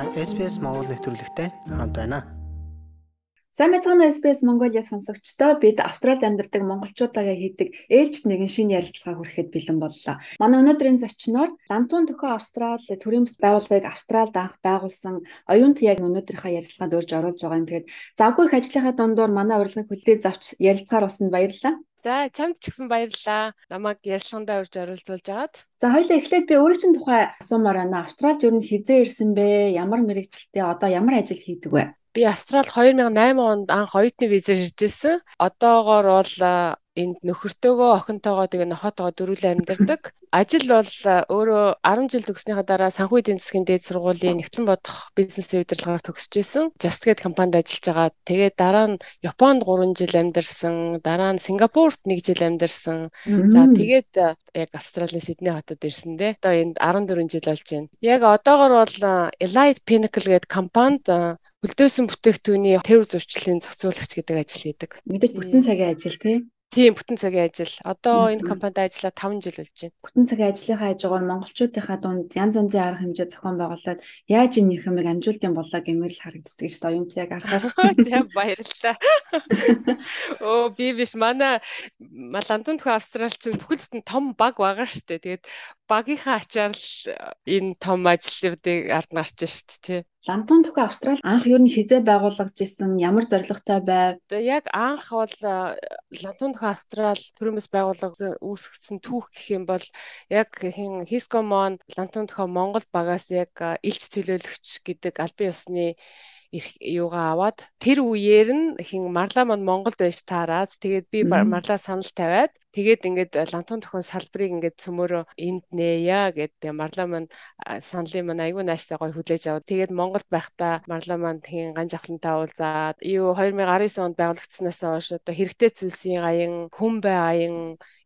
Та SPS Монгол нэвтрүүлэгтэй хамт байна. Сайн мэцхан SBS Mongolia сонсогчдоо бид Австралид амьдардаг монголчуудаагаа хийдэг ээлжид нэгэн шинэ ярилцлага хүрэхэд бэлэн боллоо. Манай өнөөдрийн зочноор Лантун төхөө Австрал төрийн бас байгууллагыг Австралид анх байгуулсан оюунт яг өнөөдрийнхээ ярилцлаганд урьж оруулж байгаа юм. Тэгээд завгүй их ажлынхаа дундуур манай урилгыг хүлээж авч ярилцахаар болсон баярлалаа. За чамд ч гэсэн баярлалаа. Намайг ярилцлагандаа урьж оролцуулж агаад. За хоёлаа эхлээд би өөрөө чинь тухай асуумаар байна. Австралид ер нь хизээ ирсэн бэ? Ямар мэрэгчлэлтэй одоо ямар ажил хийдэг вэ? Би Австрал 2008 онд анх оюутны визээр ирж ирсэн. Одоогоор бол энд нөхөртөөгөө охинтойгоо тэгээ нохоотойгоо дөрүлээ амьдардаг. Ажил бол өөрөө 10 жил төгснөхийн дараа санхүү эдийн засгийн дээд сургуулийн нэгтлэн бодох бизнесийн удирдлагаар төгсөж исэн. Just Get компанид ажиллаж байгаа. Тэгээд дараа нь Японд 3 жил амьдарсан, дараа нь Сингапурт 1 жил амьдарсан. За тэгээд яг Австралийн Сидней хотод ирсэн дээ. Одоо энд 14 жил болж байна. Яг одоогор бол Elite Pinnacle гэдэг компанид хөлдөөсөн бүтээгтүүний тээвэр зурчлалын зохицуулагч гэдэг ажил хийдэг. Мэдээж бүтэн цагийн ажил тий. Тийм бүтэн цагийн ажил. Одоо энэ компанид ажиллаад 5 жил болж байна. Бүтэн цагийн ажлынхаа хажуугаар монголчуудынхаа дунд янз янзын арга хэмжээ зохион байгуулад яаж энэ нөхөмийг амжуулдсан болоо гэмээр л харагддаг шүү дээ. Оюун яг арахаар. Тийм баярлалаа. Оо би биш манай Малантун тхүү австралчин бүхэлд нь том баг байгаа шүү дээ. Тэгээд багийнхаа ачаар л энэ том ажлуудыг ард нарч шүү дээ. Лантун төхөө Австрал анх юу н хизээ байгуулагдж исэн ямар зорилготой байв? Яг анх бол Лантун төхөө Австрал төрөмс байгууллага үүсгэсэн түүх гэх юм бол яг хин Хискомон Лантун төхөө Монгол багаас яг илч төлөөлөгч гэдэг албан ёсны юугаа аваад тэр үеэр нь хин марлаа манд Монголд байж таараад тэгээд би марлаа санал тавиад тэгээд ингээд лантун төхөн салбарыг ингээд цөмөрөө энд нээя гэд марлаа манд саналын мань айгүй нааштай гоё хүлээж аваад тэгээд Монголд байхдаа марлаа манд хин ганж авлантаа уулзаад юу 2019 онд байгуулагдсанаас хойш одоо хэрэгтэй зүйлсийн аян хүн бай аян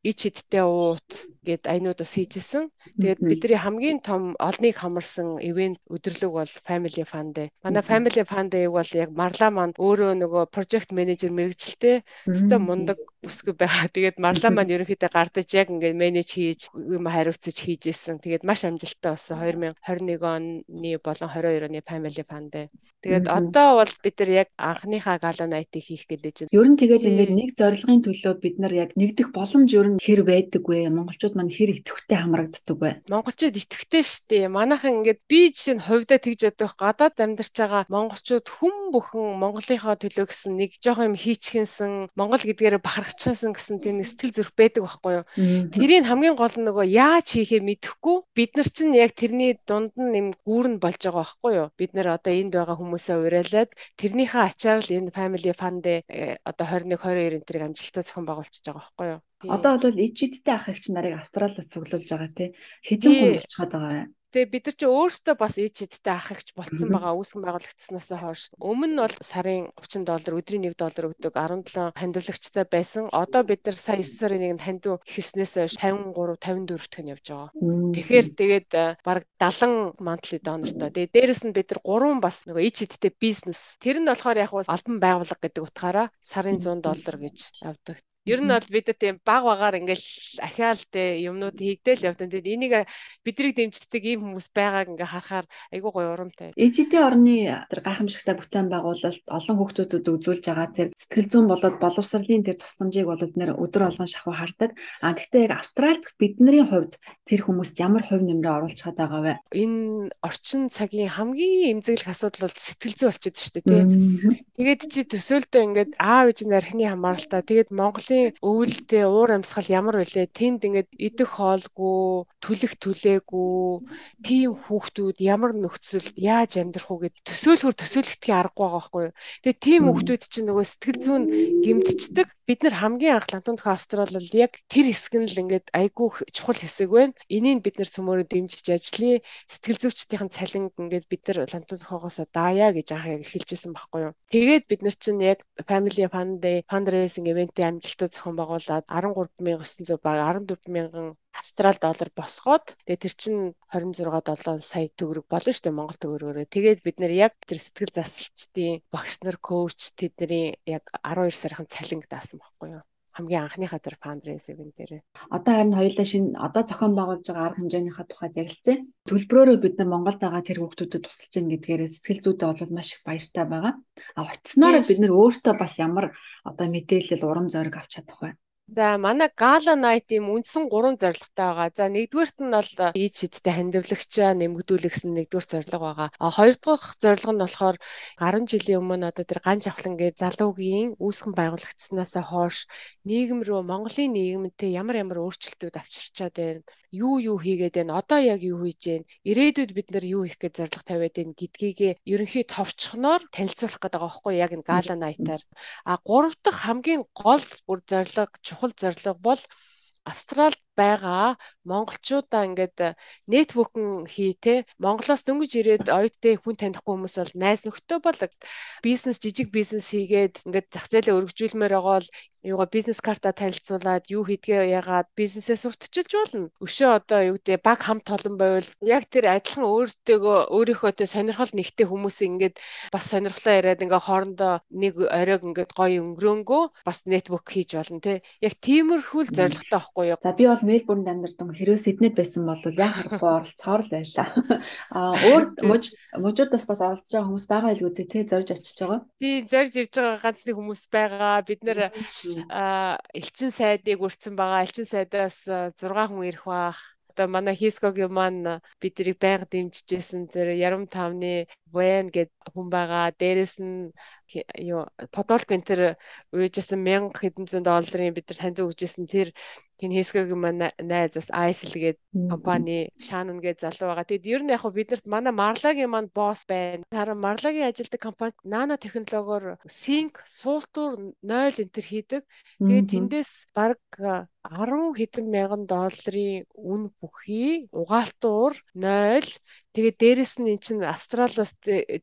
ич хиттэй уут гэд айнууд бас хийжсэн. Тэгээд бидний хамгийн том олныг хамарсан ивент өдрлөг бол Family Fun Day. Манай Family Fun Day бол яг Марлаа маань өөрөө нөгөө project manager мэрэгчлээ. Өстө мундаг өсгөө байгаа. Тэгээд Марлаа маань ерөнхийдөө гардаж яг ингээд менеж хийж юм хариуцаж хийжсэн. Тэгээд маш амжилттай болсон 2021 оны болон 22 оны Family Fun Day. Тэгээд одоо бол бид нар яг анхныхаа гала найтыг хийх гэдэг чинь. Ер нь тэгээд ингээд нэг зорилгын төлөө бид нар яг нэгдэх боломж ер нь хэр байдаг вэ? Монголчууд маань хэр идэвхтэй хамрагддаг вэ? Монголчууд идэвхтэй шүү дээ. Манайхан ингээд би жишээ нь хувьдаа тэгж ядах гадаад амьдарч байгаа монголчууд хүм бүхэн Монголынхаа төлөө гэсэн нэг жоох юм хийчихэнсэн Монгол гэдгээрээ бахархчихсан гэсэн тийм сэтгэл зүрх байдаг байхгүй юу? Тэрийг хамгийн гол нь нөгөө яаж хийхээ мэдэхгүй бид нар чинь яг тэрний дунд нь юм гүүрэн болж байгаа байхгүй юу? Бид нар одоо энд байгаа хүмүүсээ уриалаад тэрнийхээ ачаар л энэ family fund э, одоо 21 22 энэ төрийг амжилттай зохион байгуулчихж байгаа байхгүй юу? Одоо бол ижидтэй ах эгч нарыг Австралиас цуглуулж байгаа тий. Хэдэн хүн болчиход байгаа вэ? Тэгээ бид нар чи өөрсдөө бас ээж эдтэй ах ихч болцсон байгаа үүсгэн байгуулагдсанаас хойш өмнө нь бол сарын 30 доллар өдрийн 1 доллар өгдөг 17 хандивлагчтай байсан. Одоо бид нар сая 9 сарын 1-нд хандив ихснээс хойш 53 54 төгн явж байгаа. Тэгэхээр тэгээд баг 70 monthly donorтой. Тэгээ дээрэс нь бид нар гурван бас нөгөө ээж эдтэй бизнес. Тэр нь болохоор яг албан байгууллага гэдэг утгаараа сарын 100 доллар гэж авдаг. Ер нь бол бид тийм баг багаар ингээл ахиал те юмнууд хийгдээл явдан. Тэгээд энийг бидрийг дэмждэг ийм хүмүүс байгааг ингээ харахаар айгүй гоё урамтай. Ээжидийн орны тэр гайхамшигтай бүтээн байгуулалт олон хүүхдүүдэд үзүүлж байгаа тэр сэтгэл зүйн болоод боловсролын тэр тусламжийг бол бид нэр өдөр болгон шахуу хардаг. А гэхдээ яг Австральд бидний хувьд тэр хүмүүст ямар хувь нэмрээ оруулж чад байгаа вэ? Энэ орчин цагийн хамгийн эмзэглэх асуудал бол сэтгэл зүй болчиход шүү дээ тий. Тэгээд чи төсөөлтөө ингээд аав ээж нь архины хамааралтай тэгээд Монголын Монголын өвөлдөө уур амьсгал ямар вүлээ тэнд ингээд идэх хоолгүй түлэх түлээгүй тийм хүүхдүүд ямар нөхцөлд яаж амьдрах уу гэд төсөөлөхөр төсөөлөхдгийн аргагүй байгаа байхгүй юу. Тэгээ тийм хүүхдүүд чинь нөгөө сэтгэл зүйн гимтчдэг. Бид нар хамгийн анх лантун төх австрал бол яг тэр хэсэг нь л ингээд айгүй чухал хэсэг байна. Энийг бид нар цөмөрө дэмжиж ажиллая. Сэтгэл зүйчдийн цалинг ингээд бид нар лантун тохоогоос даая гэж анх яг хэлжсэн байхгүй юу. Тэгээд бид нар чинь яг family fund fundraising event-ийн амжилттай өөртөө зохион байгуулад 13900 баг 14000 австрал доллар босгоод тэгээ тэр чинь 26 7 сая төгрөг болно шүү дээ Монгол төгрөгөөрөө. Тэгээд бид нэр яг тэр сэтгэл засалчдын багш нар коуч тэдний яг 12 сарын цалинг даасан байхгүй юу. Хамгийн анхныхаа тэр фандрейсинг дээр. Одоо харин хоёулаа шинэ одоо зохион байгуулж байгаа арга хэмжээнийхээ тухайд ярилцъя. Төлбөрөөрөө бид нар Монголд байгаа тэр хүүхдүүдэд тусалж гин гэдгээр сэтгэл зүйдээ бол маш их баяртай байгаа. А очсноор бид нар өөртөө бас ямар одоо мэдээлэл урам зориг авч чадах вэ? За манай Gala Night ийм үндсэн гурван зорилготой байгаа. За нэгдүгээрт нь бол ийд шидтэй хандивлагчаа нэмэгдүүлэх гэсэн нэгдүгээр зорилго байгаа. А хоёр дахь зорилго нь болохоор гарan жилийн өмнө одоо тэр ганж авлан гээ залуугийн үүсгэн байгуулагдсанаас хойш нийгэм рүү Монголын нийгэмтэй ямар ямар өөрчлөлтүүд авчирчаад байна. Юу юу хийгээд байна. Одоо яг юу хийж байна. Ирээдүйд бид нар юу хийх гэж зорилго тавиад байна гэдгийг ерөнхий товчхоноор танилцуулах гэдэг байгаа байхгүй яг энэ Gala Night-аар. А гурав дахь хамгийн гол бүр зорилго чухал зорилго бол Австралид байгаа монголчуудаа ингээд нэтворкинг хий те Монголоос дөнгөж ирээд оюуттай хүн танихгүй хүмүүс бол найз нөхдөд бол бизнес жижиг бизнес хийгээд ингээд зах зээлээ өргөжүүлмээр байгаа бол юугаа бизнес карта танилцуулаад юу хийдгээ ягаад бизнесээ сурталчилж болно. Өшөө одоо юу гэдэг баг хамт толон байвал яг тэр адилхан өөртөөгөө өөрийнхөө тэ сонирхол нэгтэй хүмүүс ингээд бас сонирхлоо яриад ингээ хоорондоо нэг оройг ингээд гоё өнгөрөөнгөө бас нэтворк хийж болно те. Яг тиймэрхүү зорилготой байхгүй юу. За би бол Мельбурнд амьдардаг хэрвээ Сиднейд байсан бол яг харахгүй оролцоор л байлаа. Аа өөр мужи мужуудаас бас оролцож байгаа хүмүүс байгаа илүү тий зорж очиж байгаа. Тий зорж ирж байгаа ганц нэг хүмүүс байгаа. Бид нэр элчин сайдыг үрцэн байгаа. Элчин сайдаас 6 хүн ирэх бах одоо манай Хискогийн маань биднийг байнга дэмжижсэн тэр Ярам тавны Вэн гэд хүн байгаа. Дээрэс нь юу Подолк энэ тэр уйжсэн 1000 хэдэн зуун долларын бид нар танд өгчээсэн тэр тэн Хискогийн маань найз бас Айсл гээд компани Шанон гээд залуу байгаа. Тэгэд ер нь яг бид нарт манай Марлагийн маань босс байна. Харин Марлагийн ажилтг компани нано технологиор Sync суултуур 0 энэ төр хийдэг. Тэгээд тэндээс баг 10 хэдэн мянган долларын үн бүхий угаалтуур 0 Тэгээд дээрэс нь эн чинь Австралиас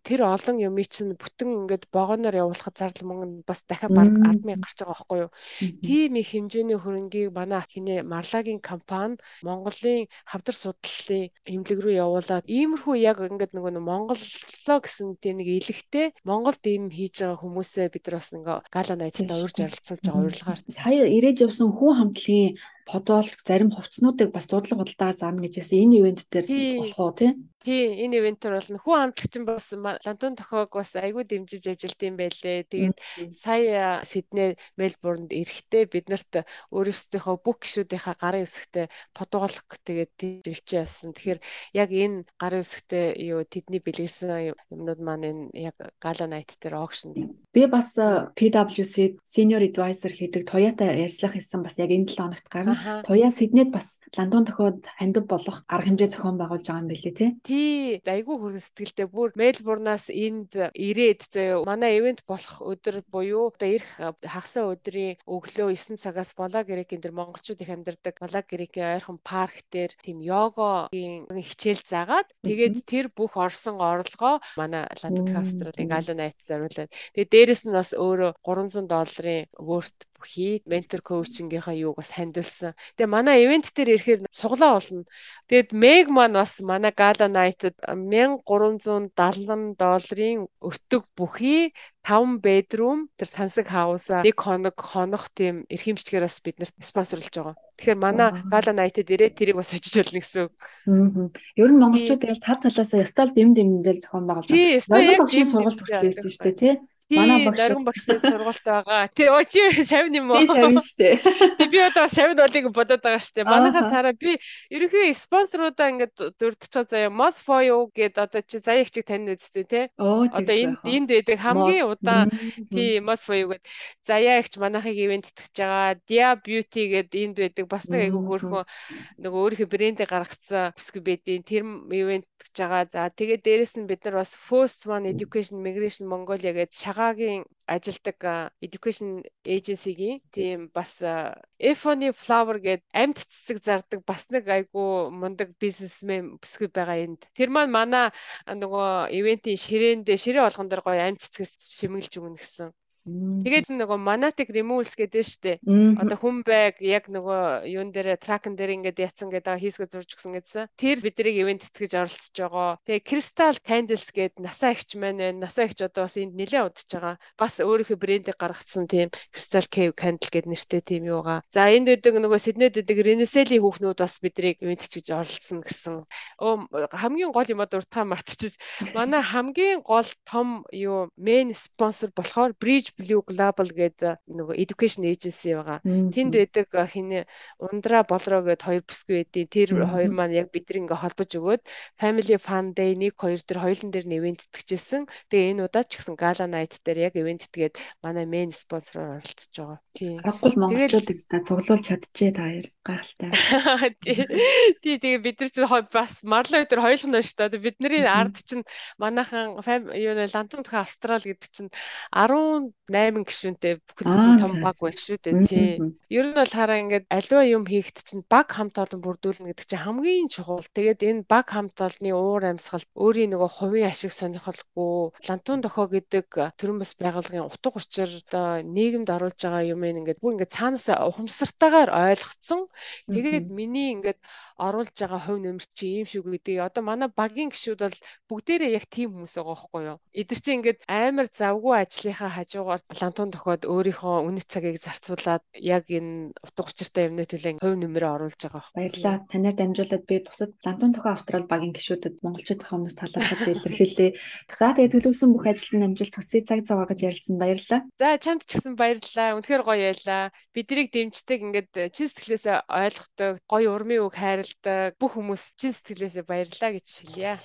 тэр олон юмыг чинь бүтэн ингээд богоноор явуулахад зардал мөнгө бас дахиад баг 100000 гарч байгаа байхгүй юу. Тийм их хэмжээний хөрөнгийг манай хинэ Марлагийн компани Монголын хавдар судлалын эмнэлэг рүү явуулаад иймэрхүү яг ингээд нөгөө Монголлоо гэсэн тийм нэг илэгтэй Монголд ийм хийж байгаа хүмүүсээ бид нар бас ингээ гала найзтай урьж ярилцуулж байгаа урилгаар. Сая ирээд явсан хүн хамтлагийн подолк зарим хувцснуудыг бас дуудлага худалдаа заана гэж яасан энэ ивент дээр болох уу тий? Тий, энэ ивентээр бол нөхөн хамтлагч нь бас Лондон тохиог бас айгүй дэмжиж ажилт юм байлээ. Тэгээд сая Сидней, Мельбурнд эрэхтэй бид нарт өөрөөсөө бүх гişүүдийнхаа гарын үсгтээ подолк тэгээд дэмжиж яасан. Тэгэхээр яг энэ гарын үсгтээ юу тэдний бэлгэлсэн юмнууд маань энэ яг Gala Night дээр auction. Би бас PwC senior advisor хийдэг Toyota ярьслах хийсэн бас яг энэ 7 хоногт гарна. Туяа Сиднейд бас ландун тохиод хандив болох арга хэмжээ зохион байгуулж байгаа юм билээ тий. Тий, айгүй хүрэн сэтгэлтэй. Бүр Мельбурнаас энд ирээд зөө манай ивент болох өдөр буюу одоо ирэх хагасаа өдрийн өглөө 9 цагаас Болаг Грекийн дээр монголчууд их амьдардаг Болаг Грекийн ойрхон парк дээр тийм йогагийн хичээл заагаад тэгээд тэр бүх орсон орлогоо манай Ландт Австралийн Gala Night зориулаад. Тэгээд дээрэс нь бас өөрөө 300 долларын worth бүхий ментор коучингийнхаа юуг бас хандилсан. Тэгээ манай ивент дээр ирэхээр суглаа болно. Тэгэд Meg маань бас манай Gala Night-д 1370 долларын өртөг бүхий 5 bedroom тэр тансаг хаусаа нэг хоног хонох тийм эрхэмжлэгээр бас биднэрт спонсорлж байгаа. Тэгэхээр манай Gala Night-д ирээд тэрийг бас очиж болно гэсэн үг. Ер нь монголчууд яг тав талаас ястал дэм дэмдэл зохион байгуулж байгаа. Тийм, яг тийм сургалт хүртэл байсан шүү дээ, тий? Манай багш нарын багшны сургалт байгаа. Тий, оо чи шавн юм уу? Би шавн штэ. Тий, би одоо шавн болыг бодоод байгаа штэ. Манайхаас хараа би ерөнхий спонсорудаа ингээд дурдчихаа заяа Mos for you гэд одоо чи заяа их чиг тань үсттэй тий. Одоо энд энд байдаг хамгийн удаа тий Mos for you гэд заяа ихч манайхыг ивент тэтгэж байгаа. Dia Beauty гэд энд байдаг. Бас нэг айгүй хөөрхөн нөгөө өөрийнхөө брэндээ гаргацсан бүсгүй байдیں۔ Тэр ивент тэтгэж байгаа. За тэгээд дээрэс нь бид нар бас First One Education Migration Mongolia гэд шага цагаагийн ажилдаг education agency-гийн тийм бас Efony Flower гээд амьд цэцэг зардаг бас нэг айгүй мундаг бизнесмен бүсгүй байгаа энд. Тэр маань манай нөгөө ивентийн ширээндээ ширээ болгон дээр гоё амьд цэцгээс шимгэлж өгнө гэсэн Тэгээд нөгөө monotic removals гэдэг дээ. Одоо хүн байг яг нөгөө юун дээр тракн дээр ингээд яцсан гэдэг хийсгэ зурж гсэн гэдсэн. Тэр биднийг ивент тэтгэж оролцож байгаа. Тэгээ crystal candles гэдэг насаа ихч маань байна. Насаа ихч одоо бас энд нэлээд удаж байгаа. Бас өөрийнхөө брендийг гаргацсан тийм crystal cave candle гэдэг нэртэй тийм юугаа. За энд үүдэг нөгөө Сиднейд үүдэг Renaissance-ийн хүүхнүүд бас биднийг ивент тэтгэж оролцсон гэсэн. Өө хамгийн гол юм одоо уртаа мартчихсан. Манай хамгийн гол том юу main sponsor болохоор Bridge Blue Global гэдэг нөгөө education agency байгаа. Тэнд байдаг хинэ Ундра Болроо гэдэг хоёр бүсгүй байдیں۔ Тэр хоёр маань яг бидний ингээ холбож өгөөд Family Fun Day 1 2 дээр хоёулын дээр нь ивент итгэжсэн. Тэгээ энэ удаад ч гэсэн Gala Night дээр яг ивент итгээд манай main sponsor оролцож байгаа. Тийм. Аггүй монголчуудыг та цуглуулж чадчихээ та хоёр гайхалтай. Тий, тэгээ бид нар чинь бас марлаа өдөр хоёулах нь шүү дээ. Бидний ард чинь манайхан юу нэ Лантун төх Австрал гэдэг чинь 18 гишүүнтэй бүхэл том баг байх шүү дээ тий. Ер нь бол хараа ингээд аливаа юм хийхэд чинь баг хамт олон бүрдүүлнэ гэдэг чинь хамгийн чухал. Тэгээд энэ баг хамт олонны уур амьсгал өөрийн нөгөө хувийн ашиг сонирхолгүй лантун дохоо гэдэг төрөн бас байгууллагын утга учир одоо нийгэмд оруулж байгаа юм ингээд бүр ингээд цаанаас ухамсартайгаар ойлгоцсон. Тэгээд миний ингээд оруулж байгаа хувь нэмэр чи ийм шүү гэдэг. Одоо манай багийн гişүүд бол бүгдээрээ яг тийм хүмүүс байгаа байхгүй юу? Эдгэр чи ингээд амар завгүй ажлынхаа хажуугаар лантун тохиод өөрийнхөө үнэт цагийг зарцуулаад яг энэ утга учиртай юмны төлөө хувь нэмрээ оруулж байгаа байхгүй. Баярлалаа. Танаар дамжуулаад би бусад лантун тохио Австрал багийн гişүүдэд монголчууд хүмүүс талархал илэрхийлээ. За тэгээд төлөвлөсөн бүх ажилтны амжилт хүсье цаг цав гаргаж ярилцсан баярлалаа. За чамд ч гэсэн баярлалаа. Үнэхээр гоё ялаа. Биднийг дэмждэг ингээд чин сэтгэлээсээ ойлгохдаг, гоё урмын үг хайрал баярлалаа. Бүх хүмүүс чин сэтгэлээсээ баярлалаа гэж хэлье.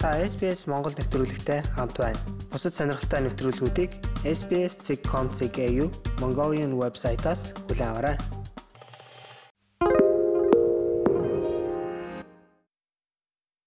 Та SBS Монгол нэвтрүүлэгтэй хамт байна. Бусад сонирхолтой нэвтрүүлгүүдийг SBS.com.cg Mongolian вебсайтаас аваарай.